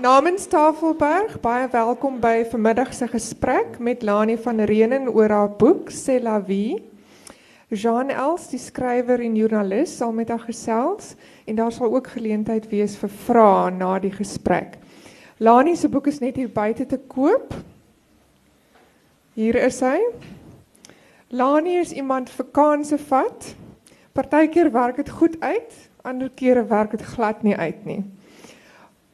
Namens Tafelberg, baie welkom by vanmiddag se gesprek met Lani van Reenen oor haar boek C'est la vie. Jean Els, die skrywer en joernalis, sal met haar gesels en daar sal ook geleentheid wees vir vrae na die gesprek. Lani se boek is net hier buite te koop. Hier is hy. Lani is iemand vir kanse vat. Partykeer werk dit goed uit, ander kere werk dit glad nie uit nie.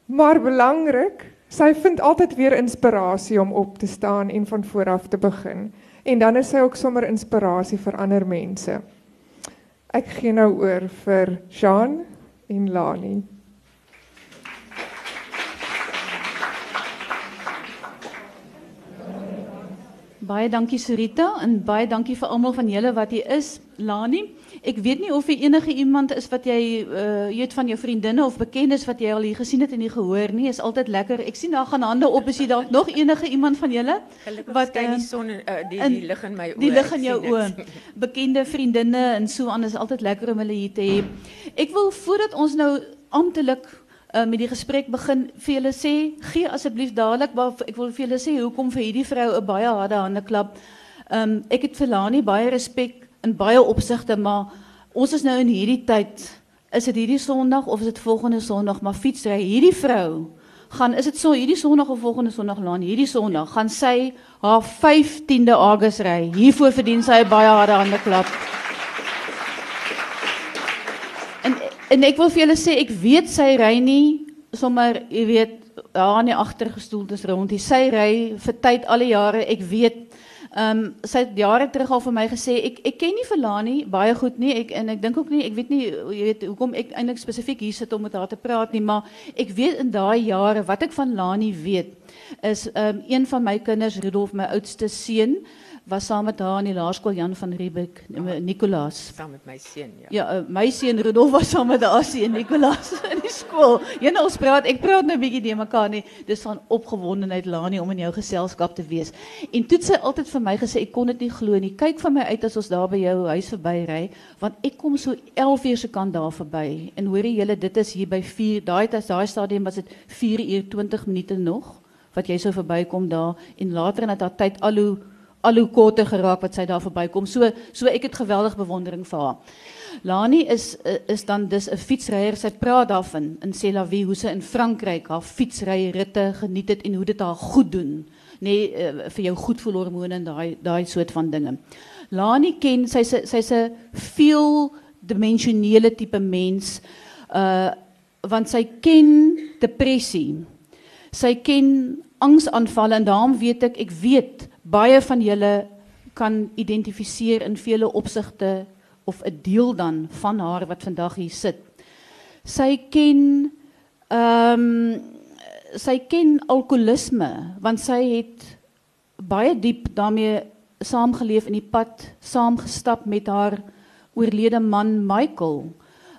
Maar belangrik, sy vind altyd weer inspirasie om op te staan en van voor af te begin. En dan is sy ook sommer inspirasie vir ander mense. Ek gee nou oor vir Jean en Lani. Baie dankie Sarita en baie dankie vir almal van julle wat hier is. Lani, ek weet nie of jy enige iemand is wat jy uh het van jou vriendinne of bekendes wat jy al hier gesien het en nie gehoor nie. Is altyd lekker. Ek sien daar gaan hande op. Is jy dalk nog enige iemand van julle wat uh, die son uh, die die lig in my oë. Die lig in jou oë. Bekende vriendinne en so aan is altyd lekker om hulle hier te hê. Ek wil voordat ons nou amptelik uh, met die gesprek begin vir julle sê, gee asseblief dadelik maar ek wil vir julle sê hoekom vir hierdie vrou 'n baie harde hande klap. Um ek het vir Lani baie respek in baie opsigte, maar ons is nou in hierdie tyd. Is dit hierdie Sondag of is dit volgende Sondag? Maar fietsry hierdie vrou gaan is dit so hierdie Sondag of volgende Sondag Lani? Hierdie Sondag gaan sy haar 15de Augustus ry. Hiervoor verdien sy baie harde hande klap. En ek wil vir julle sê ek weet sy ry nie sommer jy weet daar in die agtergestoeldes rond. Sy ry vir tyd al die jare. Ek weet ehm um, sy het jare terug al vir my gesê ek ek ken nie Verlani baie goed nie. Ek en ek dink ook nie ek weet nie jy weet hoekom ek eintlik spesifiek hier sit om met haar te praat nie, maar ek weet in daai jare wat ek van Lani weet is ehm um, een van my kinders Rudolf my oudste seun was saam met haar in die laerskool Jan van Riebeeck, Nicolaas. Saam met my seun, ja. Ja, uh, my seun Rudolf was saam met haar seun Nicolaas in die skool. Jy nou ons praat, ek praat nou 'n bietjie die mekaar nie. Dis van opgewondenheid Lani om in jou geselskap te wees. En toe sy altyd vir my gesê ek kon dit nie glo nie. Kyk vir my uit as ons daar by jou huis verby ry, want ek kom so 11 uur se kant daar verby. En hoorie julle, dit is hier by 4. Daai tyd, daai stadium was dit 4 uur 20 minute nog wat jy sou verbykom daar en later in dat tyd al hoe al hoe korter geraak wat sy daar verbykom. So so ek het geweldig bewondering vir haar. Lani is is dan dis 'n fietsryer. Sy praat daarvan in Selavie hoe sy in Frankryk haar fietsryritte geniet het en hoe dit haar goed doen. Nee uh, vir jou goed voel hormone en daai daai soort van dinge. Lani ken sy sy sy's 'n veel dimensionele tipe mens. Uh want sy ken depressie. Sy ken angsaanvalle en daarom weet ek ek weet baie van julle kan identifiseer in vele opsigte of 'n deel dan van haar wat vandag hier sit. Sy ken ehm um, sy ken alkoholisme want sy het baie diep daarmee saamgeleef in die pad saamgestap met haar oorlede man Michael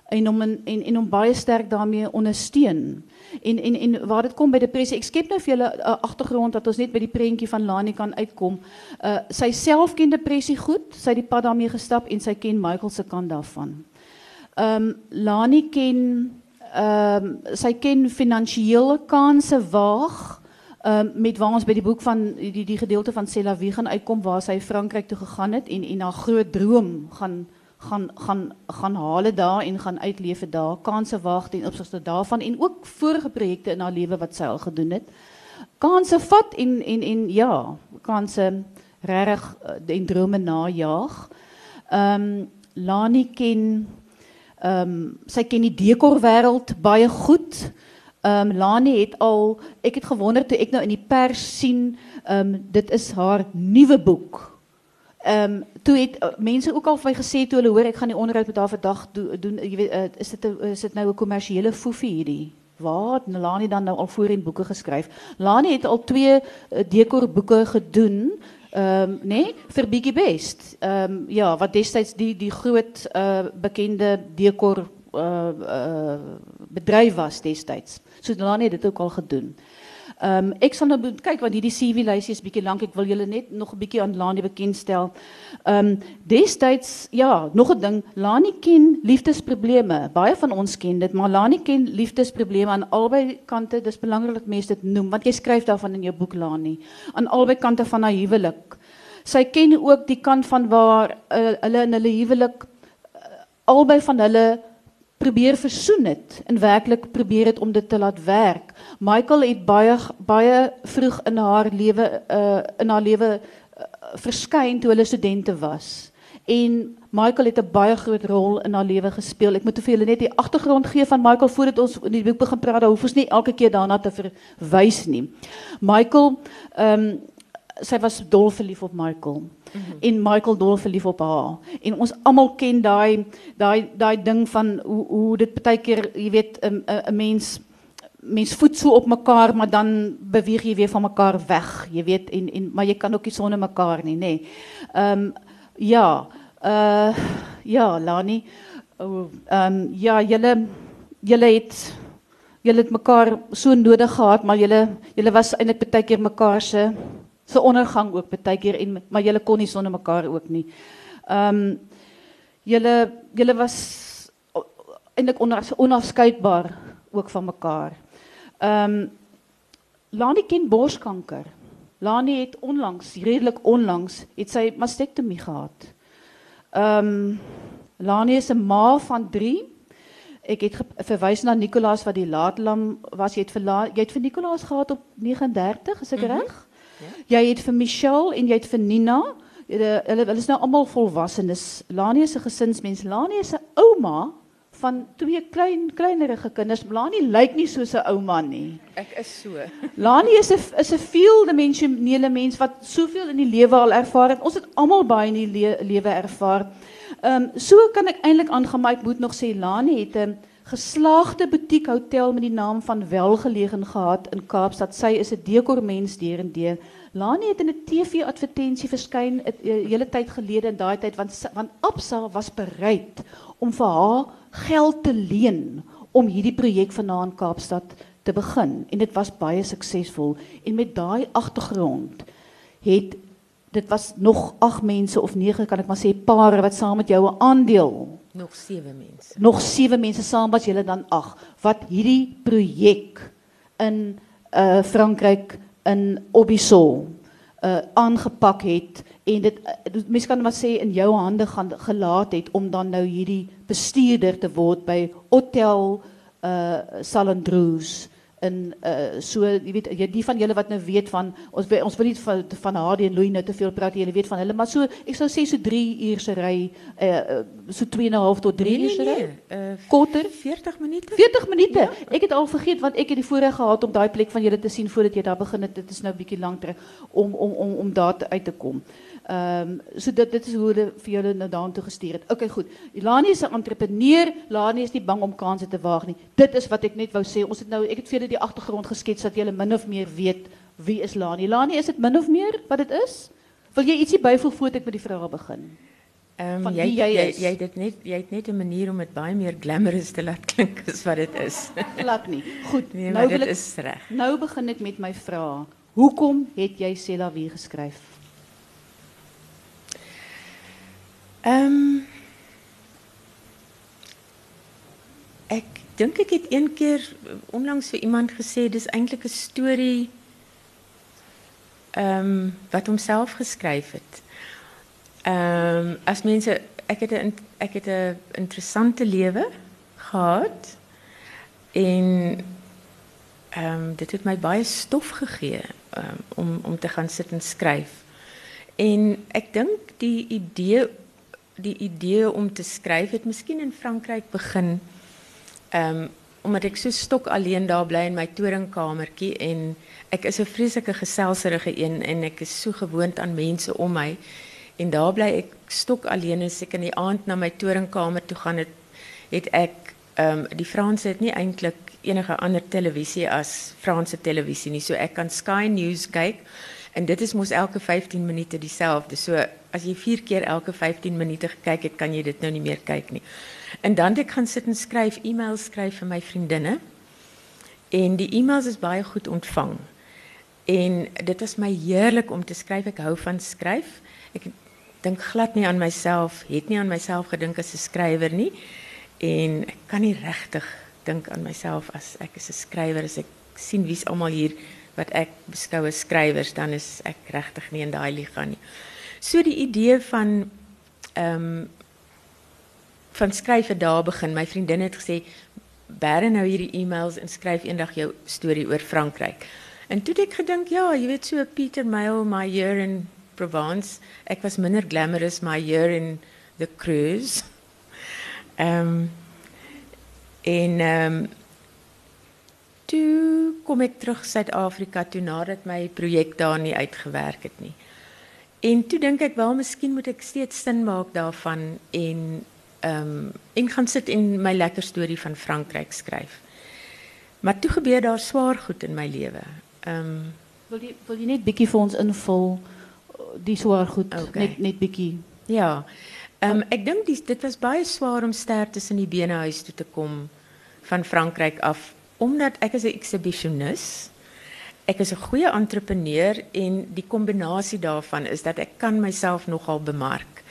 en om en en, en om baie sterk daarmee ondersteun. En en en waar dit kom by depressie, ek skep nou vir julle 'n uh, agtergrond dat ons net by die prentjie van Lani kan uitkom. Uh sy self ken depressie goed, sy het die pad daarmee gestap en sy ken Michael se kant daarvan. Ehm um, Lani ken ehm um, sy ken finansiële kanse waag. Um, met waar ons by die boek van die die gedeelte van Selavie gaan uitkom waar sy Frankryk toe gegaan het en en haar groot droom gaan gaan gaan gaan hale daar en gaan uitleef daar kanse wag ten opsigte daarvan en ook vorige projekte in haar lewe wat sy al gedoen het. Kanse vat en en en ja kanse regtig eh, en drome najag ehm um, Lani ken ehm um, sy ken die dekor wêreld baie goed. Ehm um, Lani het al ek het gewonder toe ek nou in die pers sien ehm um, dit is haar nuwe boek um, toe het uh, mense ook al vir my gesê toe hulle hoor ek gaan die onderhoud met haar vandag do, doen jy weet uh, is dit is dit nou 'n kommersiële foefie hierdie wat Lani dan nou al voorheen boeke geskryf. Lani het al twee uh, dekor boeke gedoen. Ehm um, nee vir Biggie Best. Ehm um, ja, wat destyds die die groot bekende dekor bedryf was destyds. So Lani het dit ook al gedoen. Um, ek sal nou kyk want hierdie CV lysie is bietjie lank. Ek wil julle net nog 'n bietjie aan Lani bekendstel. Ehm um, destyds ja, nog 'n ding, Lani ken liefdesprobleme. Baie van ons ken dit, maar Lani ken liefdesprobleme aan albei kante. Dis belangrik dat mense dit noem want jy skryf daarvan in jou boek Lani. Aan albei kante van haar huwelik. Sy ken ook die kant van waar uh, hulle in hulle huwelik uh, albei van hulle probeer versoen het en werklik probeer het om dit te laat werk. Michael het baie baie vroeg in haar lewe uh in haar lewe uh, verskyn toe hulle studente was. En Michael het 'n baie groot rol in haar lewe gespeel. Ek moet vir julle net die agtergrond gee van Michael voordat ons in die boek begin praat. Hoef ons nie elke keer daarna te verwys nie. Michael ehm um, sy was dol verlief op Michael. Mm -hmm. En Michael dol verlief op haar. En ons almal ken daai daai daai ding van hoe hoe dit baie keer, jy weet, 'n 'n mens mens voet so op mekaar, maar dan beweeg jy weer van mekaar weg, jy weet, en en maar jy kan ook nie sonder mekaar nie, nê. Nee. Ehm um, ja, uh ja, Lani. Ehm um, ja, julle julle het julle het mekaar so nodig gehad, maar julle julle was eintlik baie keer mekaar se se ondergang ook baie keer en maar julle kon nie sonder mekaar ook nie. Ehm um, julle julle was eintlik onafskeidbaar ook van mekaar. Ehm um, Lani ken borskanker. Lani het onlangs, redelik onlangs, het sy mastektomie gehad. Ehm um, Lani is 'n ma van 3. Ek het verwys na Nicolaas wat die laatlam was. Jy het vir jy het vir Nicolaas gehad op 39, is ek mm -hmm. reg? Ja. Jy het vir Michelle en jy het vir Nina. Hulle hulle is nou almal volwassenes. Lani is 'n gesinsmens. Lani is 'n ouma van twee klein kleinerige kinders. Lani lyk nie soos 'n ouma nie. Ek is so. Lani is 'n is 'n veeldimensionele mens wat soveel in die lewe al ervaar het. Ons het almal baie in die le lewe ervaar. Ehm um, so kan ek eintlik aangemak moet nog sê Lani het 'n geslaagde butiek hotel met die naam van Welgelegen gehad in Kaapstad. Sy is 'n dekormens deurendeur. Lani het in 'n TV-advertensie verskyn 'n eh, hele tyd gelede in daai tyd want want Absa was bereid om vir haar geld te leen om hierdie projek vanaand Kaapstad te begin en dit was baie suksesvol en met daai agtergrond het dit was nog 8 mense of 9 kan ek maar sê pare wat saam met jou 'n aandeel nog 7 mense. Nog 7 mense saam was julle dan 8 wat hierdie projek in uh Frankryk in Obisol uh aangepak het en dit uh, mense kan maar sê in jou hande gaan gelaat het om dan nou hierdie bestuurder te word by Hotel uh Salandroos in uh so jy weet jy die van julle wat nou weet van ons ons wil nie van van Hardy en Louis nou te veel praat jy weet van hulle maar so ek sou sê so 3 uur se ry uh so 2 en 'n half tot 3 nee, uur se ry. Nee, korter 40 minute. 40 minute. Ja. Ek het al vergeet want ek het die voorreg gehad om daai plek van julle te sien voordat jy daar begin het. Dit is nou bietjie lank terug om om om om daar uit te kom. Um, so dit dit is hoe hulle vir julle nou daartoe gestuur het. Okay, goed. Ilani is 'n entrepreneur. Lani is nie bang om kansse te waag nie. Dit is wat ek net wou sê. Ons het nou ek het vir julle die agtergrond geskets dat julle min of meer weet wie is Lani. Lani, is dit min of meer wat dit is? Wil jy ietsie byvoeg voordat ek met die vrae begin? Ehm um, jy jy jy, jy dit net jy het net 'n manier om dit baie meer glamorous te laat klink as wat dit is. Glad nie. Goed. Nee, nou dit ek, is reg. Nou begin ek met my vrae. Hoekom het jy wie geskryf? Ehm Ek dink ek het een keer onlangs vir iemand gesê dis eintlik 'n storie ehm wat homself geskryf het. Ehm as mense ek het 'n ek het 'n interessante lewe gehad en ehm dit het my baie stof gegee um, om om te gaan sit en skryf. En ek dink die idee die idee om te schrijven het misschien in Frankrijk begin. Um, omdat ik zo stok alleen daar bly in my toringkamertjie en ek is 'n vreeslike geselserige een en ek is so gewoond aan mense om my en daar bly ek stok alleen as ek in die aand na my toringkamer toe gaan het het ek um, die Franse het nie eintlik enige ander televisie as Franse televisie nie so ek kan Sky News kyk en dit is mos elke 15 minute dieselfde so as jy 4 keer elke 15 minute gekyk het, kan jy dit nou nie meer nie. En dan ek gaan sit en skryf e-mails skryf vir my vriendinne. En die e-mails is baie goed ontvang. En dit was my heerlik om te skryf. Ek hou van skryf. Ek dink glad nie aan myself, het nie aan myself gedink as 'n skrywer nie. En ek kan nie regtig dink aan myself as ek is 'n skrywer as ek sien wie's almal hier wat ek beskou as skrywers, dan is ek regtig nie in daai liga nie. So die idee van ehm van skryf daar begin. My vriendin het gesê bære nou hierdie e-mails en skryf eendag jou storie oor Frankryk. En toe het ek gedink, ja, jy weet so Pieter Mail, my year in Provence. Ek was minder glamorous my year in the cruise. Ehm en ehm toe kom ek terug Suid-Afrika toe nadat my projek daar nie uitgewerk het nie. En toe dink ek wel miskien moet ek steeds sin maak daarvan en ehm um, en gaan sit en my lekker storie van Frankryk skryf. Maar toe gebeur daar swaar goed in my lewe. Ehm um, wil jy wil jy net bietjie vir ons invul die swaar goed Okay. net net bietjie. Ja. Ehm um, ek dink dit was baie swaar om ster tussen die bene huis toe te kom van Frankryk af omdat ek is 'n exhibitionis. Ek is 'n goeie entrepreneur en die kombinasie daarvan is dat ek kan myself nogal bemark.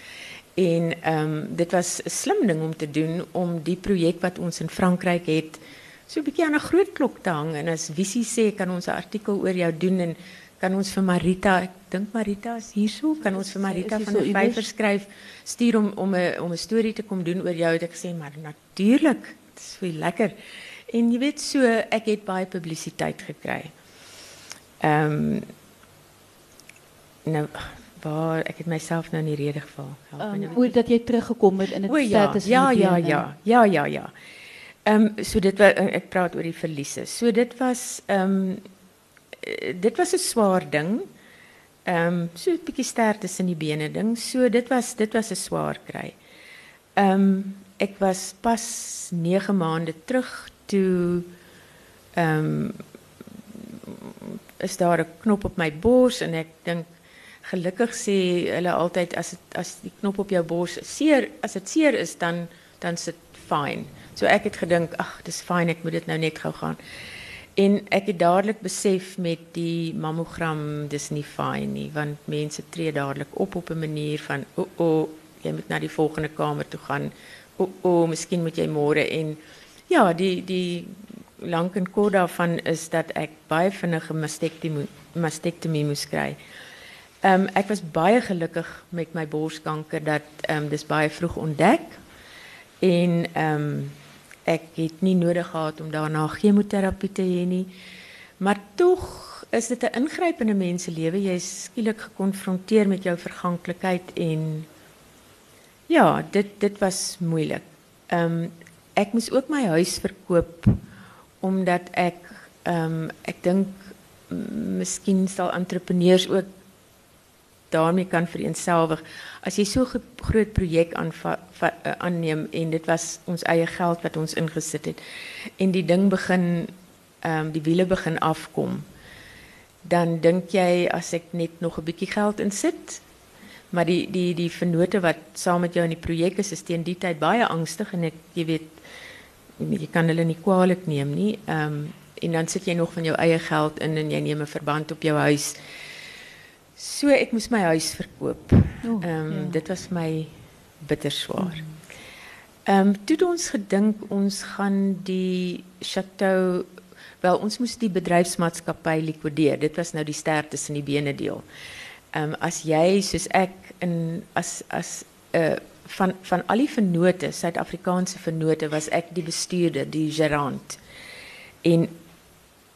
En ehm dit was 'n slim ding om te doen om die projek wat ons in Frankryk het so 'n bietjie aan 'n groot klok te hang en as Visie sê kan ons 'n artikel oor jou doen en kan ons vir Marita, ek dink Marita is hierso, kan ons vir Marita van die iewers? Vyver skryf stuur om om 'n om 'n storie te kom doen oor jou het ek gesê maar natuurlik, dit is vir lekker. En jy weet so ek het baie publisiteit gekry. Ehm nou waar ek het myself nou in die rede geval. Help my Ehm hoe dat jy teruggekom het in dit O ja, ja, ja, ja, ja, ja, ja. Ehm so dit was ek praat oor die verliese. So dit was ehm eh, dit was 'n swaar ding. Ehm so 'n bietjie tussen die bene ding. So dit was dit was 'n swaar kry. Ehm ek was pas 9 maande terug toe ehm is daar 'n knop op my bors en ek dink gelukkig sê hulle altyd as dit as die knop op jou bors seer as dit seer is dan dan is dit fyn. So ek het gedink ag dis fyn ek moet dit nou net gou gaan. En ek het dadelik besef met die mammogram dis nie fyn nie want mense tree dadelik op op 'n manier van o oh, o oh, jy moet na die volgende kamer toe gaan. Oh, oh, miskien moet jy môre en ja, die die lank en kort is dat ek baie moes kry. Ehm um, ek was baie gelukkig met my borskanker dat ehm um, dis baie vroeg ontdek en ehm um, ek het nie nodig gehad om daarna chemoterapie te hê. Maar tog is dit 'n ingryp in 'n mens se lewe. Is skielik met jou verganklikheid en ja, dit dit was moeilik. Ehm ek moes ook my huis verkoop omdat ehm um, ek dink m- miskien sal entrepreneurs ook daarmee kan vereenselwig. As jy so 'n groot va- eh, aanneem en dit was ons eie geld wat ons ingesit het en die ding begin ehm um, die wiele begin afkom. Dan dink jy as ek net nog 'n bietjie geld insit, maar die die die vennote wat saam met jou in die projek is, is teen die tyd baie angstig en ek jy weet jy kan hulle nie kwaadlik neem nie. Ehm um, en dan sit jy nog van jou eie geld in en jy neem 'n verband op jou huis. So ek moes my huis verkoop. O, Ehm um, ja. dit was my bitter swaar. Ehm um, toe het ons gedink ons gaan die chateau wel ons moes die bedryfsmaatskappy likwideer. Dit was nou die ster tussen die bene deel. Ehm um, as jy soos ek in as as uh, van van al die vennote, Suid-Afrikaanse vennote was ek die bestuurder, die gerant. En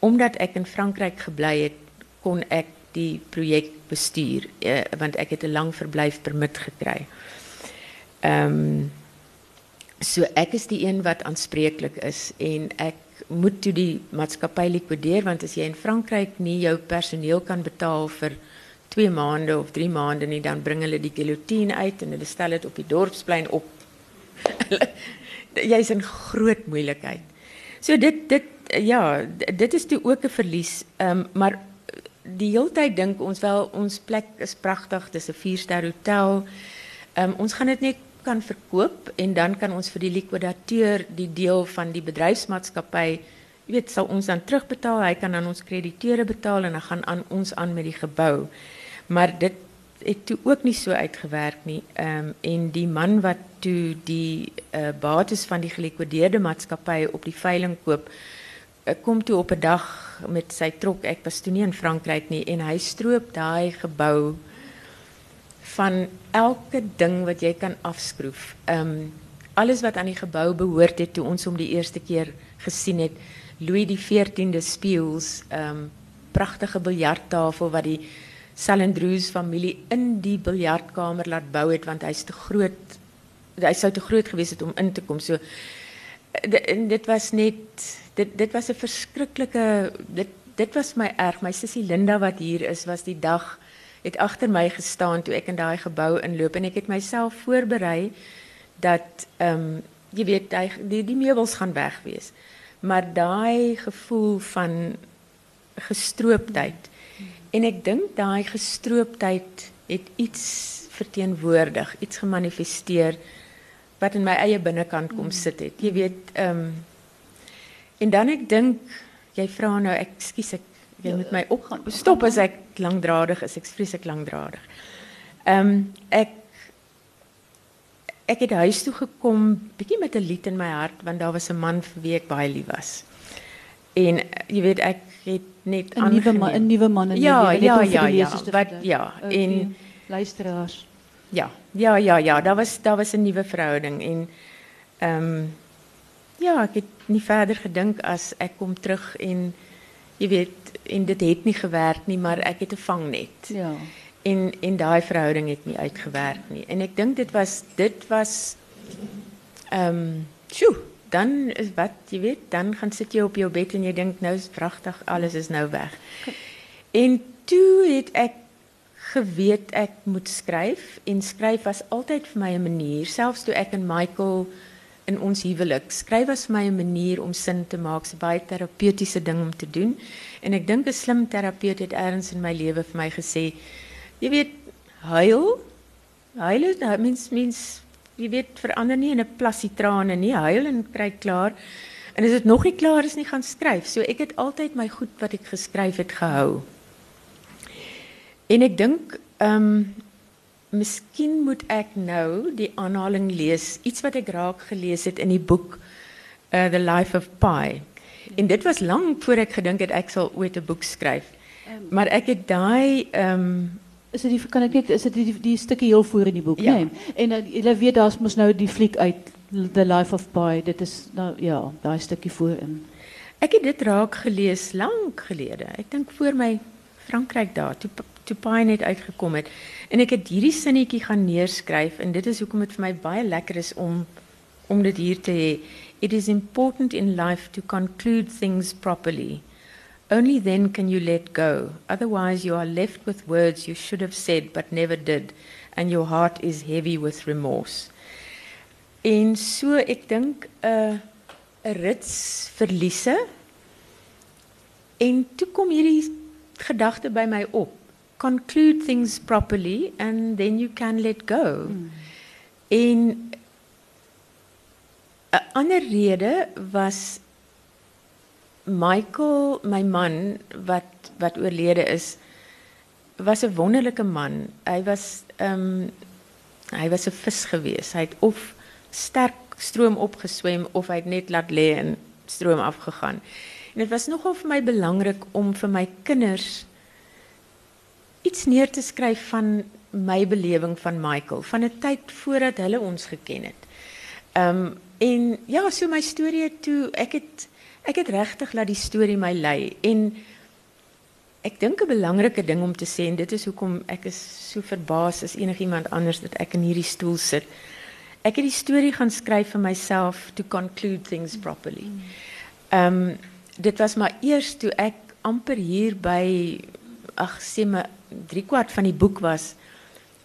omdat ek in Frankryk gebly het, kon ek die projek bestuur eh, want ek het 'n lang verblyfpermit gekry. Ehm um, so ek is die een wat aanspreeklik is en ek moet toe die maatskappy likwideer want as jy in Frankryk nie jou personeel kan betaal vir 2 maande of 3 maande nie dan bring hulle die guillotine uit en hulle stel dit op die dorpsplein op. Jy's in groot moeilikheid. So dit dit ja, dit is toe ook 'n verlies. Ehm maar die hele tyd dink ons wel ons plek is pragtig, dis 'n 4-ster hotel. Ehm ons gaan dit net kan verkoop en dan kan ons vir die likwidateur die deel van die bedryfsmaatskappy weet sal ons dan terugbetaal. Hy kan aan ons krediteure betaal en dan gaan aan ons aan met die gebou. Maar dit het toe ook nie so uitgewerk nie. Ehm en die man wat toe die uh, bates van die gelikwideerde maatskappy op die veiling koop, uh, kom toe op 'n dag met sy trok. Ek was toe nie in Frankryk nie en hy stroop daai gebou van elke ding wat jy kan afskroef. Ehm alles wat aan die gebou behoort het toe ons hom die eerste keer gesien het. Louis die 14de spieëls, ehm pragtige biljarttafel wat die Salendroes familie in die biljartkamer laat bou het want hy's te groot. Hy sou te groot gewees het om in te kom. So dit, was net dit dit was 'n verskriklike dit dit was my erg. My sussie Linda wat hier is was die dag het agter my gestaan toe ek in daai gebou inloop en ek het myself voorberei dat ehm um, jy weet die, die meubels gaan weg wees. Maar daai gevoel van gestroopdheid En ek dink daai gestroopdheid het iets verteenwoordig, iets gemanifesteer wat in my eie binnekant kom mm. sit het. Jy weet, ehm um, en dan ek dink jy vra nou, ekskuus ek jy moet my opgaan. Stop as ek langdradig is, ek vreeslik langdradig. Ehm um, ek ek het huis toe gekom bietjie met 'n lied in my hart want daar was 'n man vir wie ek baie lief was. En jy weet ek het net 'n nuwe man 'n nuwe man in ja, ja, ja, ja, wat ja, en luisteraars. Ja, ja, ja, ja, daar was daar was 'n nuwe verhouding en ehm um, ja, ek het nie verder gedink as ek kom terug en jy weet en dit het nie gewerk nie, maar ek het 'n vangnet. Ja. En en daai verhouding het nie uitgewerk nie. En ek dink dit was dit was ehm um, sjoe dan wat je weet, dan gaan sit je op je bed en je denkt, nou is prachtig, alles is nou weg. En toen het ek geweet ek moet skryf en skryf was altyd vir my 'n manier, selfs toe ek en Michael in ons huwelik, skryf was vir manier om sin te maak, 'n baie terapeutiese ding om te doen. En ek dink 'n slim terapeut het eers in my lewe vir my gesê, jy weet, huil. Huil is mens mens jy weet verander nie in 'n plassie trane nie, huil en kry klaar. En as dit nog nie klaar is nie, gaan skryf. So ek het altyd my goed wat ek geskryf het gehou. En ek dink ehm um, miskien moet ek nou die aanhaling lees, iets wat ek raak gelees het in die boek uh, The Life of Pi. En dit was lank voor ek gedink het ek sal ooit 'n boek skryf. Um, maar ek het daai ehm um, is dit die kan ek net is dit die, die stukkie heel voor in die boek, ja. nee. En uh, jy weet daar's mos nou die fliek uit The Life of Pi. Dit is nou ja, daai stukkie voor in. Ek het dit raak gelees lank gelede. Ek dink voor my Frankryk daar toe toe Pi net uitgekom het. En ek het hierdie sinnetjie gaan neerskryf en dit is hoekom dit vir my baie lekker is om om dit hier te hê. It is important in life to conclude things properly. Only then can you let go. Otherwise, you are left with words you should have said but never did, and your heart is heavy with remorse. En so ek dink 'n uh, 'n rits verliese. En toe kom hierdie gedagte by my op. Conclude things properly and then you can let go. Hmm. En 'n ander rede was Michael, my man wat wat oorlede is, was 'n wonderlike man. Hy was ehm um, hy was 'n vis gewees. Hy het of sterk stroom opgeswem of hy het net laat lê en stroom afgegaan. En dit was nogal vir my belangrik om vir my kinders iets neer te skryf van my belewing van Michael van 'n tyd voordat hulle ons geken het. Ehm um, en ja, so my storie toe ek het ek het regtig laat die storie my lei en ek dink 'n belangrike ding om te sê en dit is hoekom ek is so verbaas as enigiemand anders dat ek in hierdie stoel sit. Ek het die storie gaan skryf vir myself to conclude things properly. Ehm um, dit was maar eers toe ek amper hier by ag sê my 3 kwart van die boek was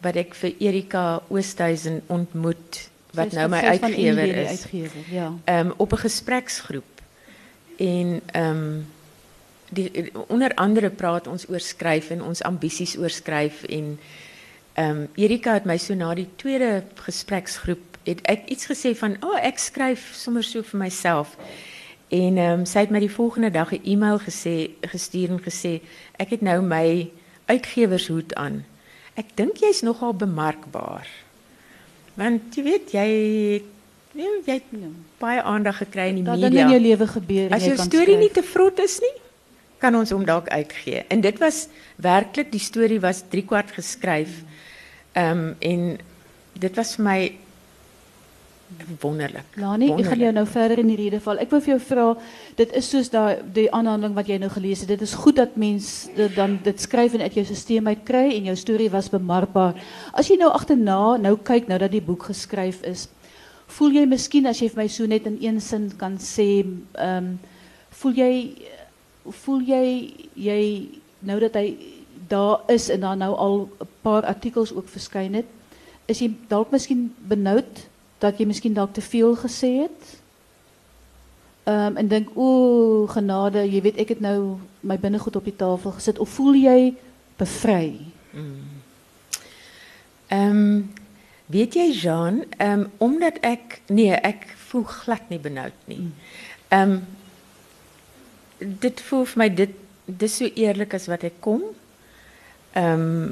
wat ek vir Erika Oosthuizen ontmoet wat nou my uitgewer is. Uitgever, ja. Ehm um, op 'n gespreksgroep En um, die, onder andere praat ons oor en ons ambisies oor skryf en um, Erika het na die tweede gespreksgroep het iets gesê van, "O, oh, ek skryf sommer so vir myself." En ehm um, het my die volgende dag 'n e-mail gesê gestuur en gesê ek het nou my uitgewershoed aan. Ek dink jy's nogal bemarkbaar. Want jy weet jy ja, jy het baie aandag gekry in die Dat media. dinge in jou lewe gebeur en As jou storie skryf. nie te vrot is nie, kan ons hom dalk uitgee. En dit was werklik die storie was 3 kwart geskryf. Ehm en dit was vir my wonderlik. Lani, ek gaan jou nou verder in die rede val. Ek wil vir jou vra, dit is soos daai die aanhaling wat jy nou gelees het. Dit is goed dat mens dit dan dit skryf en uit jou stelsel uit kry en jou storie was bemarkbaar. As jy nou agterna nou kyk nou dat die boek geskryf is, voel miskien as jy vir my so net in een sin kan sê, ehm voel jy voel jy jy nou dat hy daar is en daar nou al 'n paar artikels ook het, is jy dalk miskien benoud dat jy miskien dalk te veel gesê het? Ehm en dink o, genade, jy weet ek het nou my binnegoed op die tafel gesit of voel jy bevry? Ehm weet jy Jean, ehm omdat ek nee, ek voel glad nie benoud nie. Ehm dit voel vir my dit dis so eerlik as wat ek kom. Ehm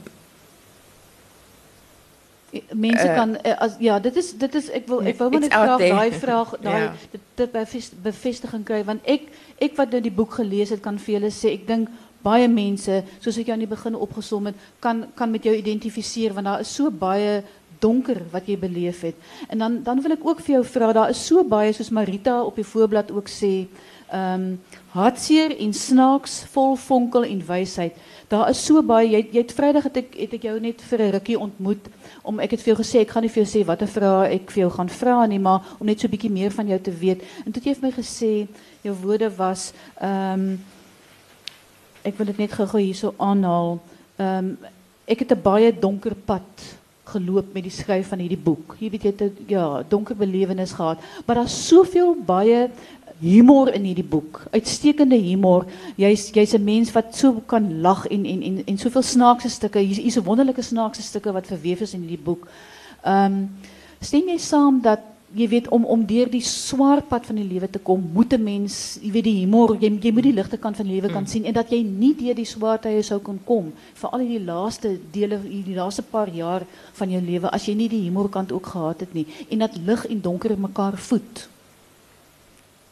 Mense Eh, kan eh, as ja, dit is dit is ek wil ek wou maar net graag daai vraag daai Ja. dit, dit bevest- bevestiging kry want ek ek wat nou die boek gelees het kan vir julle sê ek dink baie mense soos ek jou aan die begin opgesom het kan kan met jou identifiseer want daar is so baie donker wat jy beleef het. En dan dan wil ek ook vir jou vra daar is so baie soos Marita op die voorblad ook sê ehm hartseer en snaaks vol vonkel en wysheid. Daar is so baie jy jy het Vrydag het ek het ek jou net vir 'n rukkie ontmoet om ek het jou gesê ek gaan nie vir jou sê watter vrae ek vir jou gaan vra nie maar om net so bietjie meer van jou te weet. En toe het jy vir my gesê jou woorde was ehm ek wil dit net gou-gou hierso aanhaal. Ehm ek het 'n baie donker pad geloop met die skryf van hierdie boek. Jy weet jy het ja, donker belewenis gehad, maar daar's soveel baie humor in hierdie boek. Uitstekende humor. Jy's jy's 'n mens wat so kan lag en en en en soveel snaakse stukke. Hier's hier's 'n wonderlike snaakse stukke wat verweef is in hierdie boek. Ehm stem jy saam dat jy weet om om deur die swaar pad van die lewe te kom, moet 'n mens, jy weet die humor, jy moet die ligte kant van die lewe kan sien en dat jy nie deur die swaar tye sou kon kom, veral in die laaste dele die laaste paar jaar van jou lewe as jy nie die humorkant ook gehad het nie en dat lig en donker mekaar voed.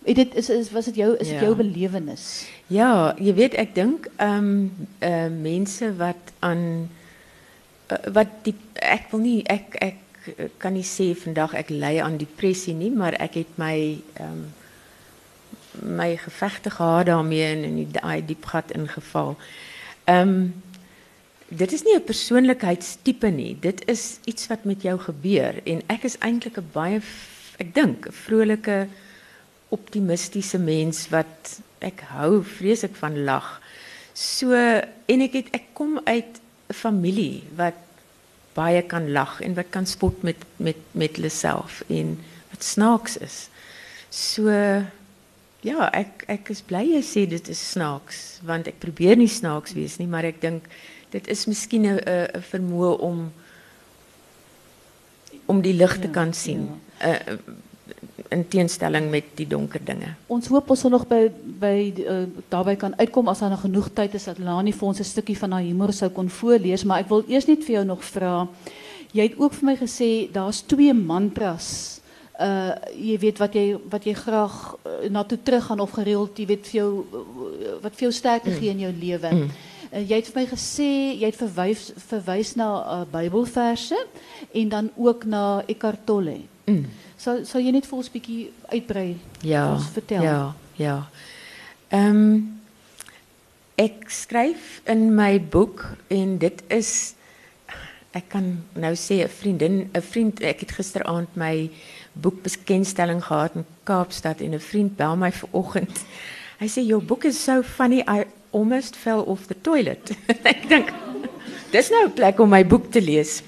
Het dit is, is was dit jou is dit Ja. jou belewenis? Ja, jy weet ek dink ehm eh mense wat aan uh, wat die ek wil nie ek ek kan nie sê vandag ek ly aan depressie nie, maar ek het my ehm my gevegte gehad daarmee en in die daai diep gat ingeval. Ehm dit is nie 'n persoonlikheidstipe nie. Dit is iets wat met jou gebeur en ek is eintlik 'n baie ek dink 'n vrolike optimistiese mens wat ek hou vreeslik van lag. So en ek het ek kom uit 'n familie wat baie kan lag en wat kan spot met met met hulle self en wat snaaks is. So ja, ek ek is bly jy sê dit is snaaks want ek probeer nie snaaks wees nie, maar ek dink dit is miskien 'n 'n vermoë om om die lig te kan sien. Uh, in teenstelling met die donker dinge. Ons hoop ons sal nog by by uh, kan uitkom as daar nog genoeg tyd is dat Lani vir ons 'n stukkie van haar humor sou kon voorlees, maar ek wil eers net vir jou nog vra. Jy het ook vir my gesê daar's twee mantras. Uh jy weet wat jy wat jy graag uh, na toe terug gaan of gereeld, jy weet vir jou uh, wat vir jou sterkte gee in jou lewe. Mm. Uh, jy het vir my gesê jy het verwys verwys na uh, Bybelverse en dan ook na Eckhart Tolle. Mm. Sal sal jy net vir ons bietjie uitbrei? Ja. Vertel. Ja, ja. Ehm ek skryf in my boek en dit is ek kan nou sê 'n vriendin, 'n vriend, ek het gisteraand my boekbekendstelling gehad in Kaapstad en 'n vriend bel my vanoggend. Hy sê your book is so funny I almost fell off the toilet. ek dink dis nou 'n plek om my boek te lees.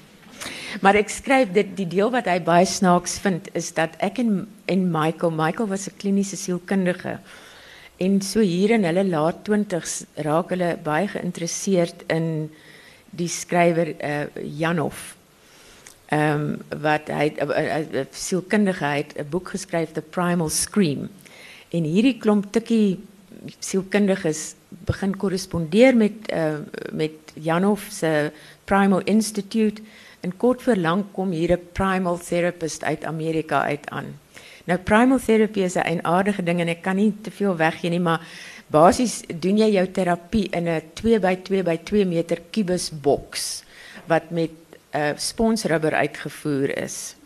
Maar ek skryf dit die deel wat hy baie snaaks vind is dat ek en en Michael, Michael was 'n kliniese sielkundige. En so hier in hulle laat 20s raak hulle geïnteresseerd in die skrywer uh, Janhoff. Ehm um, wat hy uh, uh, 'n boek geskryf The Primal Scream. En hierdie klomp tikkie sielkundiges begin korrespondeer met uh, met Janhof se Primal Institute en kort voor lank kom hier 'n primal therapist uit Amerika uit aan. Nou primal therapy is 'n eenaardige ding en ek kan nie te veel nie, maar basies doen jy jou terapie in 'n 2 by 2 by 2 meter kubus wat met uh, sponsrubber uitgevoer is.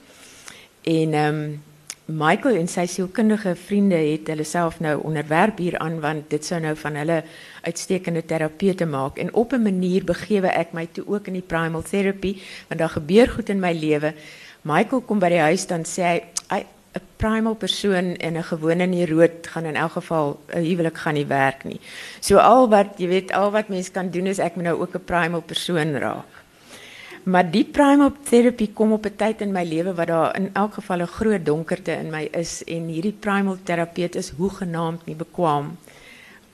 En ehm Michael en sy sielkundige vriende het hulle self nou onderwerp hieraan want dit sou nou van hulle uitstekende terapeute maak en op 'n manier begewe ek my toe ook in die primal therapy want daar gebeur goed in my lewe. Michael kom by die huis dan sê hy 'n primal persoon en 'n gewone neuroot gaan in elk geval 'n huwelik gaan nie werk nie. So al wat jy weet al wat mens kan doen is ek moet nou ook 'n primal persoon raak. Maar die primal therapy kom op 'n tyd in my lewe wat daar in elk geval 'n groot donkerte in my is en hierdie primal terapeut is hoegenaamd nie bekwam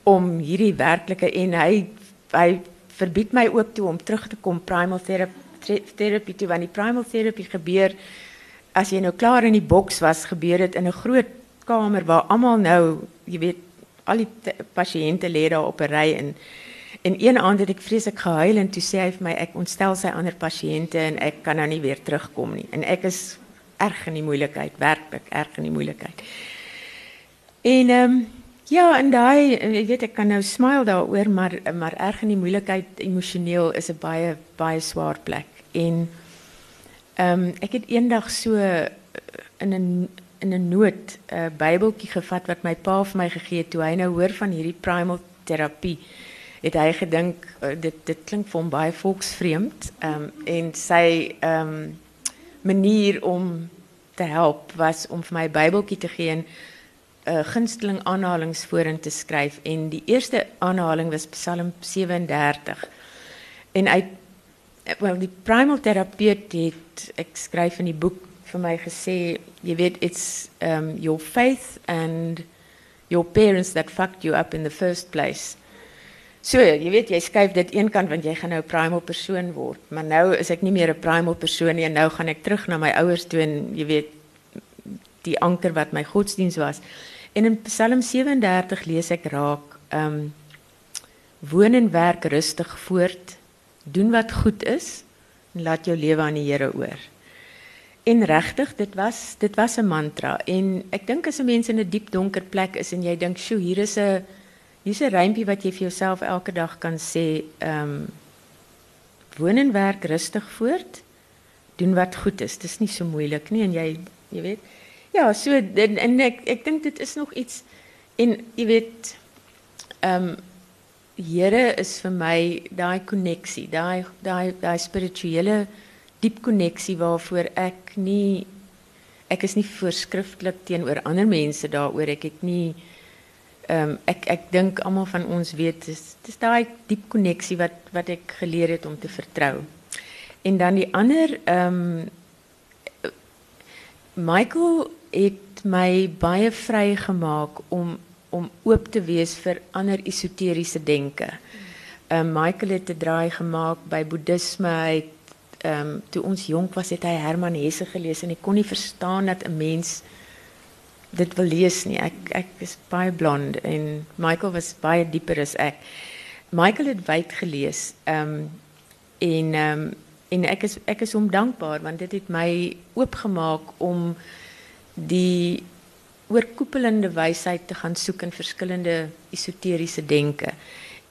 om hierdie werklike en hy hy verbied my ook toe om terug te kom primal therapy therapy toe want die primal therapy gebeur as jy nou klaar in die boks was gebeur dit in 'n groot kamer waar almal nou jy weet al die pasiënte op 'n ry en En een aand het ek vreeslik gehuil en toe sê hy vir my ek ontstel sy ander pasiënte en ek kan nou nie weer terugkom nie. En ek is erg in die moeilikheid, werklik erg in die moeilikheid. En ehm ja, en daai jy weet ek kan nou smile daaroor, maar maar erg in die moeilikheid emosioneel is 'n baie baie swaar plek. En ehm um, ek het eendag so in 'n in 'n noot 'n uh, Bybeltjie gevat wat my pa vir my gegee het toe hy nou hoor van hierdie primal terapie het hy gedink uh, dit dit klink vir hom baie volksvreemd um, en sy um, manier om te help was om vir my Bybeltjie te gee en uh, gunsteling aanhalings te skryf. En die eerste aanhaling was Psalm 37 en hy wel die primal terapeut het ek skryf in die boek vir my gesê jy weet it's um, your faith and your parents that fucked you up in the first place So, jy weet jy skuif dit een kant want jy gaan nou 'n primal persoon word, maar nou is ek nie meer 'n primal persoon en nou gaan ek terug na my ouers toe en weet die anker wat my godsdiens was. En in Psalm 37 lees ek raak, ehm um, woon en werk rustig voort, doen wat goed is en laat jou lewe aan die Here oor. En regtig, dit was dit was 'n mantra en ek dink as 'n mens in 'n diep donker plek is en jy dink, "Sjoe, hier is 'n Hier's 'n rympie wat jy vir jouself elke dag kan sê, ehm um, woon en werk rustig voort. Doen wat goed is. Dis nie so moeilik nie en jy jy weet. Ja, so en, en ek ek dink dit is nog iets en jy weet ehm um, Here is vir my daai koneksie, daai daai daai spirituele diep koneksie waarvoor ek nie ek is nie voorskrifklik teenoor ander mense daaroor ek het nie ehm um, ek ek dink almal van ons weet dis dis daai diep koneksie wat wat ek geleer het om te vertrou. En dan die ander ehm Michael het my baie vry om om oop te wees vir ander esoteriese denke. Ehm Michael het 'n draai gemaak by boeddhisme. Hy ehm toe ons jonk was het hy Herman Hesse gelees en ek kon nie verstaan dat 'n mens dit wil lees nie. Ek ek is baie blond en Michael was baie dieper as ek. Michael het wyd gelees. Ehm um, en ehm um, en ek is ek is hom dankbaar want dit het my oopgemaak om die oorkoepelende wysheid te gaan soek in verskillende esoteriese denke.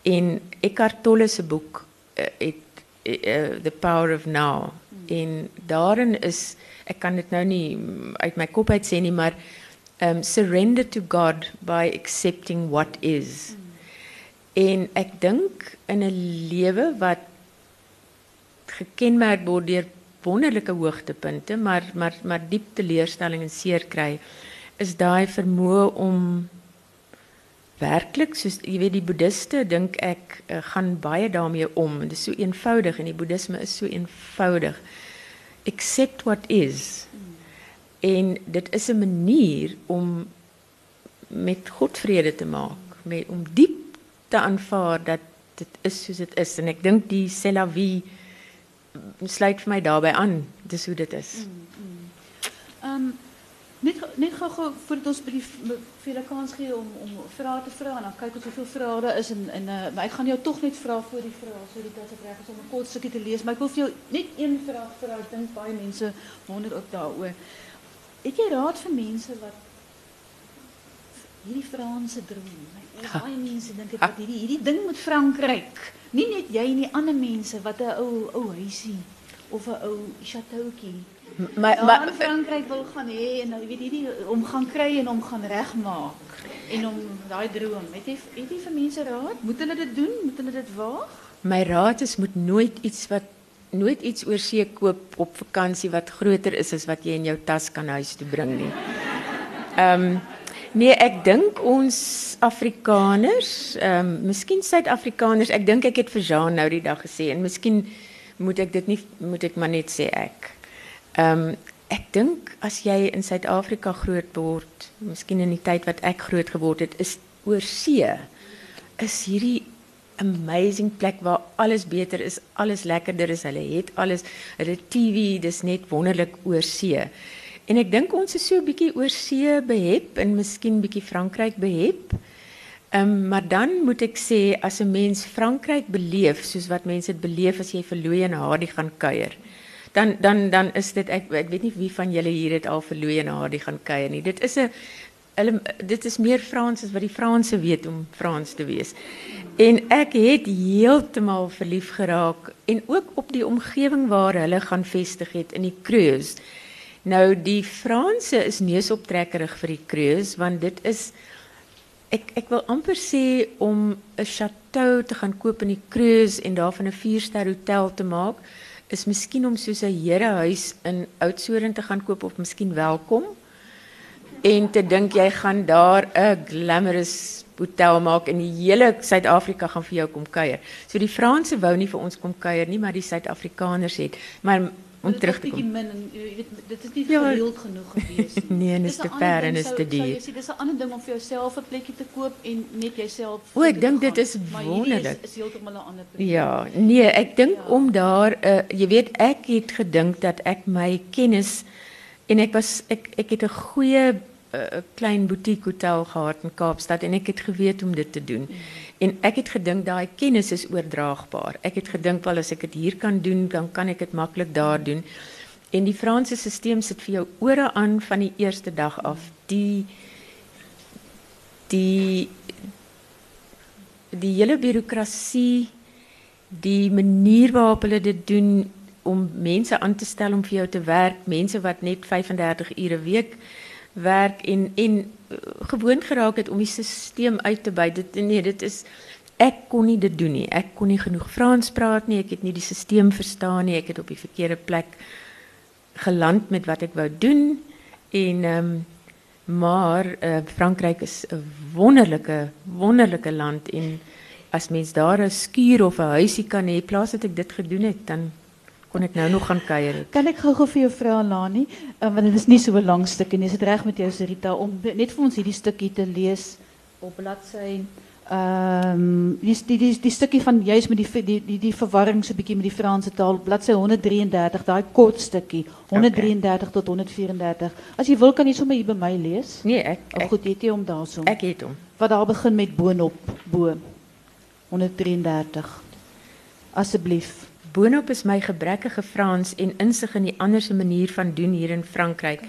En Eckhart Tolle se boek uh, het uh, The Power of Now. En daarin is ek kan dit nou nie uit my kop uit sê nie, maar um, surrender to God by accepting what is. Mm. En ek dink in 'n lewe wat gekenmerk word deur wonderlike hoogtepunte, maar maar maar diep teleurstelling en seer kry, is daai vermoë om werklik soos jy weet die boeddiste dink ek uh, gaan baie daarmee om. Dit is so eenvoudig en die boeddhisme is so eenvoudig. Accept what is. En dit is 'n manier om met God vrede te maak, met om diep te aanvaar dat dit is soos dit is en ek dink die Selawi sluit vir my daarbey aan. Dis hoe dit is. Mm, mm. Um Net net ons die vir julle kans gee om om vrae te vra en dan kyk ons hoeveel vrae daar is en en uh, maar ek gaan jou tog net vra voor die vrae sodat as reg is om 'n kort stukkie te lees, maar ek wil jou net een vraag vra. Ek dink baie mense wonder ook daaroor. Het jy raad vir mense wat hierdie Franse droom? Baie mense dink dit dat hierdie hierdie ding met Frankryk. Nie net jy nie, ander mense wat 'n ou ou huisie of 'n ou chateauetjie Maar ja, maar Frankryk wil gaan hê en nou weet hierdie om gaan kry en om gaan regmaak en om daai droom. Het jy het jy vir mense raad? Moet hulle dit doen? Moet hulle dit waag? my raad is moet nooit iets wat nooit iets oor see koop op vakansie wat groter is as wat jy in jou tas kan huis toe bring nie. Ehm nee, ek dink ons Afrikaners, ehm um, miskien Suid-Afrikaners, ek dink ek het vir Jean nou die dag gesê en miskien moet ek dit nie moet ek maar net sê ek. Ehm um, ek dink as jy in Suid-Afrika groot word, miskien in die tyd wat ek groot geword het, is oor see is hierdie amazing plek waar alles beter is, alles lekkerder is. Hulle het alles, hulle TV, dis net wonderlik oor see. En ek dink ons is so 'n bietjie oor see behep en miskien bietjie Frankryk behep. Um, maar dan moet ek sê as 'n mens Frankryk beleef soos wat mense dit beleef as jy verlooi en Hardy gaan kuier. Dan dan dan is dit ek weet nie wie van julle hier het al verlooi en Hardy gaan kuier. Dit is 'n dit is meer Frans as wat die Franse weet om Frans te wees. En ek het heeltemal verlief geraak en ook op die omgewing waar hulle gaan vestig het in die Creuse. Nou die Franse is neusoptrekkerig vir die Creuse want dit is ek ek wil amper sê om 'n chateau te gaan koop in die Creuse en daarvan 'n 4-ster hotel te maak is miskien om soos 'n herehuis in Oudtshoorn te gaan koop of miskien welkom en te dink jy gaan daar 'n glamorous hotel maak en die hele Suid-Afrika gaan vir jou kom kuier. So die Franse wou nie vir ons kom kuier nie, maar die Suid-Afrikaners het. Maar om Dit terug is te bietjie kom. min en jy weet dit is nie Ja. gereeld genoeg gewees nie. Nee, en is te ver en is te duur. jy sê, Dis 'n ander ding om vir jouself 'n plekkie te koop en net jouself O, ek dink dit is wonderlik. Is, is heeltemal 'n ander projek. Ja, nee, ek dink om daar uh, jy weet ek het gedink dat ek my kennis en ek was ek ek het 'n goeie uh, klein boutique hotel gehad in Kaapstad en ek het geweet om dit te doen. En ek het gedink daai kennis is oordraagbaar. Ek het gedink wel as ek dit hier kan doen, dan kan ek dit maklik daar doen. En die Franse stelsel sit vir jou ore aan van die eerste dag af. Die die die hele bureaukrasie, die manier waarop hulle dit doen om mense aan te stel om vir jou te werk, mense wat net 35 ure 'n week werk en en uh, gewoond geraak het om die stelsel uit te by. Dit nee, dit is ek kon nie dit doen nie. Ek kon nie genoeg Frans praat nie. Ek het nie die stelsel verstaan nie. Ek het op die verkeerde plek geland met wat ek wou doen en ehm maar uh, Frankryk is 'n wonderlike wonderlike land en as mens daar 'n skuur of 'n huisie kan hê plaas dat ek dit gedoen het dan kon ek nou nog gaan kuier het. Kan ek gou-gou vir jou vra Lani, uh, want dit is nie so 'n lang stuk en is dit reg met jou Sarita om net vir ons hierdie stukkie te lees op bladsy ehm die, die die die stukkie van juis met die die die, die verwarring so bietjie met die Franse taal bladsy 133 daai kort stukkie 133 tot 134. As jy wil kan jy sommer hier by my lees. Nee, ek Of goed, het jy om daarso. ek het hom. Wat daar begin met boonop bo 133. Asseblief. Boonop is my gebrekkige Frans en insig in die ander se manier van doen hier in Frankryk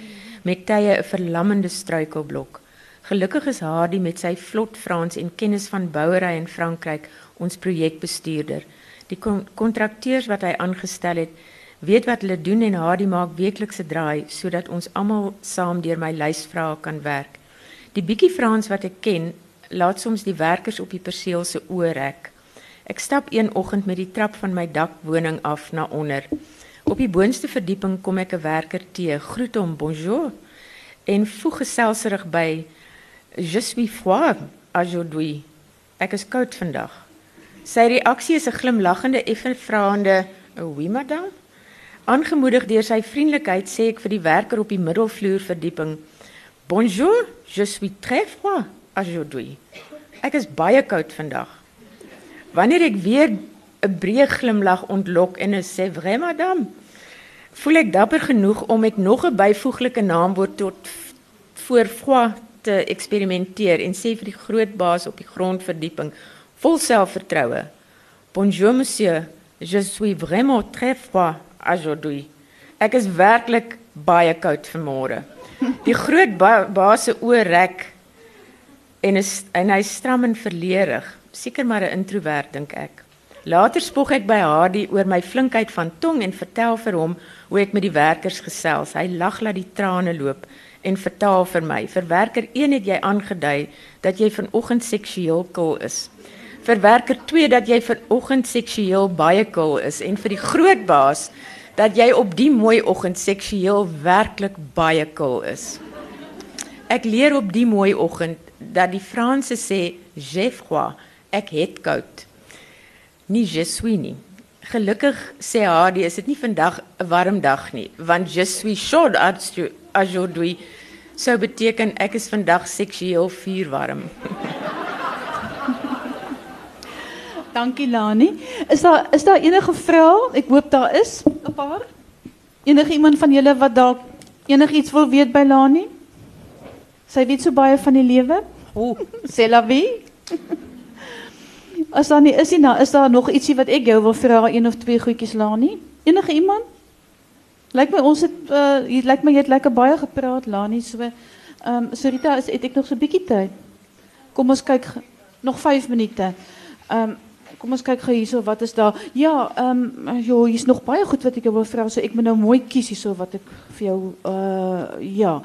met tye 'n verlammende struikelblok. Gelukkig is Hardy met sy vlot Frans en kennis van bouery in Frankryk ons projekbestuurder. Die kon kontrakteurs wat hy aangestel het, weet wat hulle doen en Hardy maak weeklikse draai sodat ons almal saam deur my lysvrae kan werk. Die bietjie Frans wat ek ken, laat soms die werkers op die perseel se oë rek. Ek stap een oggend met die trap van my dakwoning af na onder. Op die boonste verdieping kom ek 'n werker te, groet hom bonjour en voeg geselserig by Je suis froid aujourd'hui. Ek is koud vandag. Sy reaksie is 'n glimlaggende effe vraende "Oui, madame." Aangemoedig deur sy vriendelikheid sê ek vir die werker op die middelvloer verdieping "Bonjour, je suis très froid aujourd'hui." Ek is baie koud vandag. Wanneer ek weer 'n breë glimlag ontlok en 'n "C'est vrai, madame," voel ek dapper genoeg om met nog 'n byvoeglike naamwoord tot voor Froid te eksperimenteer en sê vir die groot baas op die grondverdieping vol selfvertroue: "Bonjour monsieur, je suis vraiment très froid aujourd'hui." Ek is werklik baie koud vanmôre. Die groot ba baas se oë rek en is en hy stram en verleerig, seker maar 'n introwert dink ek. Later spog ek by Hardy oor my flinkheid van tong en vertel vir hom hoe ek met die werkers gesels. Hy lag laat die trane loop en vertel vir my. Vir werker 1 het jy aangedui dat jy vanoggend seksueel kil is. Vir werker 2 dat jy vanoggend seksueel baie kil is en vir die groot baas dat jy op die mooi oggend seksueel werklik baie kil is. Ek leer op die mooi oggend dat die Franse sê j'ai froid, ek het koud. Nie je suis nie. Gelukkig sê Hardy, is dit nie vandag 'n warm dag nie, want je suis chaud aujourd'hui sou beteken ek is vandag seksueel vuurwarm. Dankie Lani. Is daar is daar enige vrae? Ek hoop daar is 'n paar. Enige iemand van julle wat dalk enigiets wil weet by Lani? Sy weet so baie van die lewe. O, c'est la vie. As daar nie is nie, nou is daar nog ietsie wat ek jou wil vra, een of twee goedjies Lani? Enige iemand? Lyk my ons het uh hier lyk my jy het lekker baie gepraat Lani, so ehm um, Sorita, is het ek nog so 'n bietjie tyd? Kom ons kyk nog 5 minute. Ehm um, kom ons kyk gou hierso wat is daar. Ja, ehm um, jo, hier's nog baie goed wat ek jou wil vra, so ek moet nou mooi kies hierso wat ek vir jou uh ja.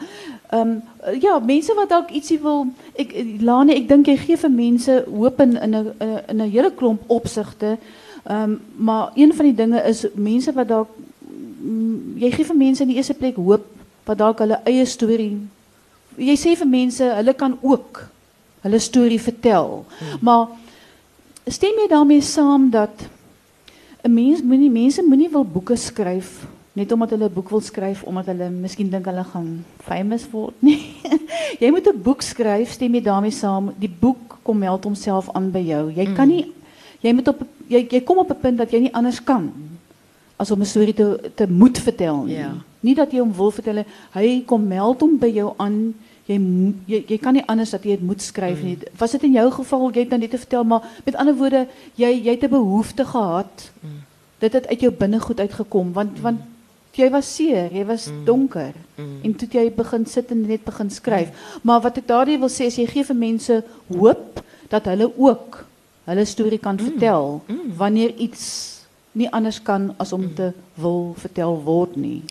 Ehm um, ja, mense wat dalk ietsie wil ek Lani, ek dink jy gee vir mense hoop in in 'n in 'n hele klomp opsigte. Ehm um, maar een van die dinge is mense wat dalk mm, jy gee vir mense in die eerste plek hoop wat dalk hulle eie storie. Jy sê vir mense hulle kan ook hulle storie vertel. Hmm. Maar stem jy daarmee saam dat 'n mens moenie mense moenie wil boeke skryf net omdat hulle 'n boek wil skryf omdat hulle miskien dink hulle gaan famous word nie. jy moet 'n boek skryf, stem jy daarmee saam. Die boek kom meld homself aan by jou. Jy kan hmm. nie jy moet op jy jy kom op 'n punt dat jy nie anders kan as om 'n storie te te moet vertel nie. Nie dat jy hom wil vertel hy kom meld hom by jou aan. Jy, jy jy kan nie anders dat jy dit moet skryf mm. nie. Was dit in jou geval jy het nou net te vertel maar met ander woorde jy jy het 'n behoefte gehad. Mm. Dit het uit jou binnegoed uitgekom want mm. want jy was seer, jy was mm. donker mm. en toe jy begin sit en net begin skryf. Mm. Maar wat ek daardie wil sê is jy gee vir mense hoop dat hulle ook hulle storie kan mm. vertel mm. wanneer iets nie anders kan as om te wil vertel word nie.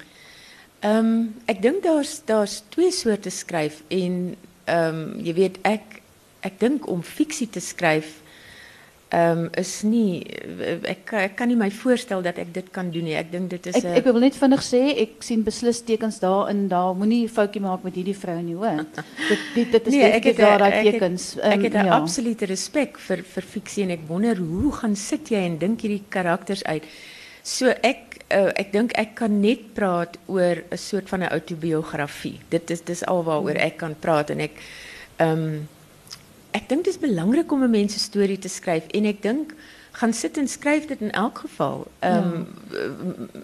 Ehm um, ek dink daar's daar's twee soorte skryf en ehm um, jy weet ek ek dink om fiksie te skryf um, is nie ek ek kan nie my voorstel dat ek dit kan doen nie. Ek dink dit is Ek ek wil net vinnig sê ek sien beslis tekens daarin daar moenie foutjie maak met hierdie vrou nie hoor. dit dit dit is nee, ek het daar daai tekens. Um, ek het 'n ja. absolute respek vir vir fiksie en ek wonder hoe gaan sit jy en dink hierdie karakters uit. So ek uh, ek dink ek kan net praat oor 'n soort van 'n autobiografie. Dit is dis alwaaroor ek kan praat en ek ehm um, ek dink dit is belangrik om 'n mens se storie te skryf en ek dink gaan sit en skryf dit in elk geval. Ehm um, ja.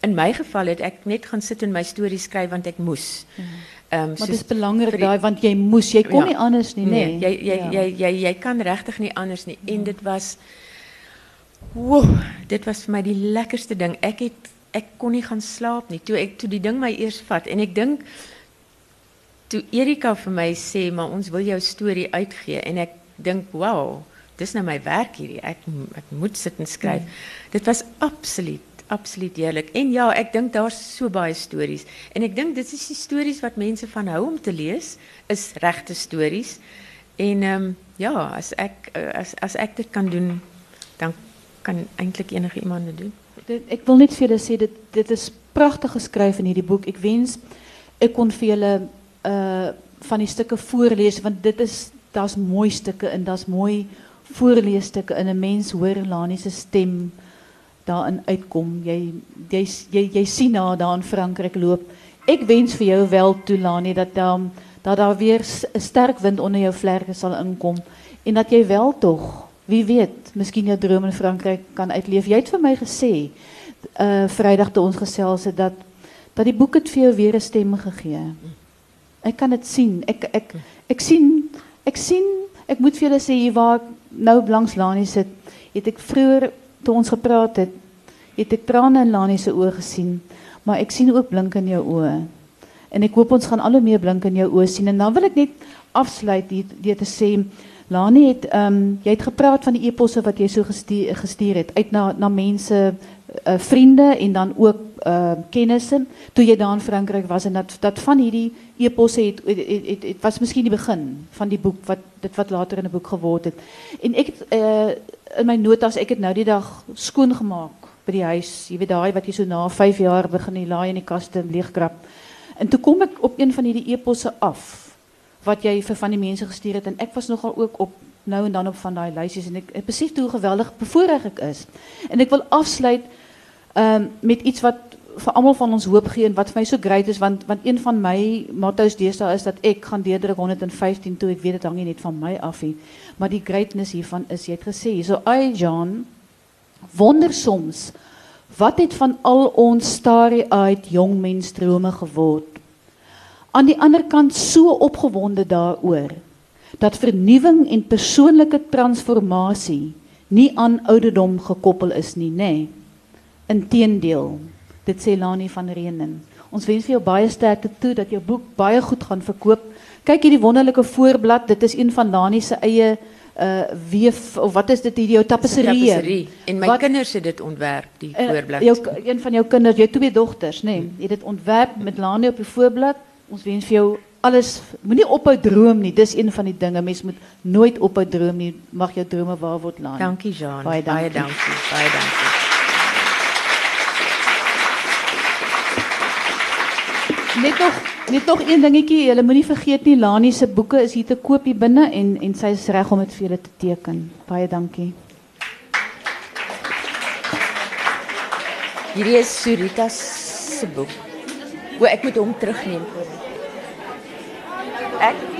in my geval het ek net gaan sit en my storie skryf want ek moes. Ja. Ehm um, maar dit is belangrik daai want jy moes, jy kon ja, nie anders nie, nê. Nee, jy jy, ja. jy jy jy kan regtig nie anders nie. En dit was Woah, dit was vir my die lekkerste ding. Ek het ek kon nie gaan slaap nie toe ek toe die ding my eers vat en ek dink toe Erika vir my sê maar ons wil jou storie uitgee. En ek dink wow dis nou my werk hierdie. Ek ek moet sit en skryf. Mm. dit was absoluut absoluut heerlik. En ja ek dink daar's so baie stories. En ek dink dit is die stories wat mense van hou om te lees is regte stories. En ehm um, ja as ek as as ek dit kan doen dan kan eintlik enige iemand dit doen. Dit, ek wil net vir julle sê dit dit is pragtig geskryf in hierdie boek. Ek wens ek kon vir julle uh van die stukke voorlees want dit is daar's mooi stukke en daar's mooi voorleesstukke in 'n mens hoor Lani se stem daarin uitkom. Jy sien haar daar in Frankryk loop. Ek wens vir jou wel toe Lani dat um, dat daar weer 'n sterk wind onder jou vlerke sal inkom en dat jy wel tog, wie weet, miskien jou droom in Frankryk kan uitleef. Jy het vir my gesê uh Vrydag toe ons gesels het dat dat die boek het jou weer 'n stem gegee. Ek kan dit sien. Ek ek ek sien ek sien ek moet vir julle sê hier waar ek nou langs Lani sit, het ek vroeër toe ons gepraat het, het ek trane in Lani se oë gesien, maar ek sien ook blink in jou oë. En ek hoop ons gaan al hoe meer blink in jou oë sien en dan wil ek net afsluit hier deur te sê Lani het ehm um, jy het gepraat van die eposse wat jy so gestuur, gestuur het uit na na mense uh, vriende en dan ook uh, kennisse toe jy daar in Frankryk was en dat dat van hierdie eposse het het, het, het, het was miskien die begin van die boek wat dit wat later in 'n boek geword het. En het uh, in my notas ek het nou die dag skoon gemaak by die huis. Jy weet daai wat jy so na 5 jaar begin die laai in die kaste leegkrap. En toe kom ek op een van hierdie eposse af wat vir van die mense gestuur het en ek was nogal ook op nou en dan op van daai lysies en ek, ek besef hoe geweldig bevoorreg ek is. En ek wil afsluit um, met iets wat vir almal van ons hoop gee en wat vir my so great is want want een van my motto's deesdae is dat ek gaan deurdruk 115 toe ek weet dit hang nie net van my af nie. Maar die greatness hiervan is jy het gesê, so ai John wonder soms wat het van al ons starry-eyed jong mens drome geword. Aan die ander kant so opgewonde daaroor dat vernuwing en persoonlike transformasie nie aan ouderdom gekoppel is nie, nê. Nee. Inteendeel, dit sê Lani van Reenen. Ons wens vir jou baie sterkte toe dat jou boek baie goed gaan verkoop. Kyk hierdie wonderlike voorblad, dit is een van Lani se eie uh weef of wat is dit hierdie jou tapisserie? En my wat, kinders het dit ontwerp, die uh, voorblad. Jou een van jou kinders, jy twee dogters, nê, nee, het dit ontwerp met Lani op die voorblad. Ons wens vir jou alles moenie ophou droom nie. Dis een van die dinge mens moet nooit ophou droom nie. Mag jou drome waar word, Lani. Dankie, Jean. Baie dankie. Baie dankie. Baie dankie. Net nog net nog een dingetjie, julle moenie vergeet nie Lani se boeke is hier te koop hier binne en en sy is reg om dit vir julle te teken. Baie dankie. Hierdie is Surita se boek. O, ek moet hom terugneem. Ek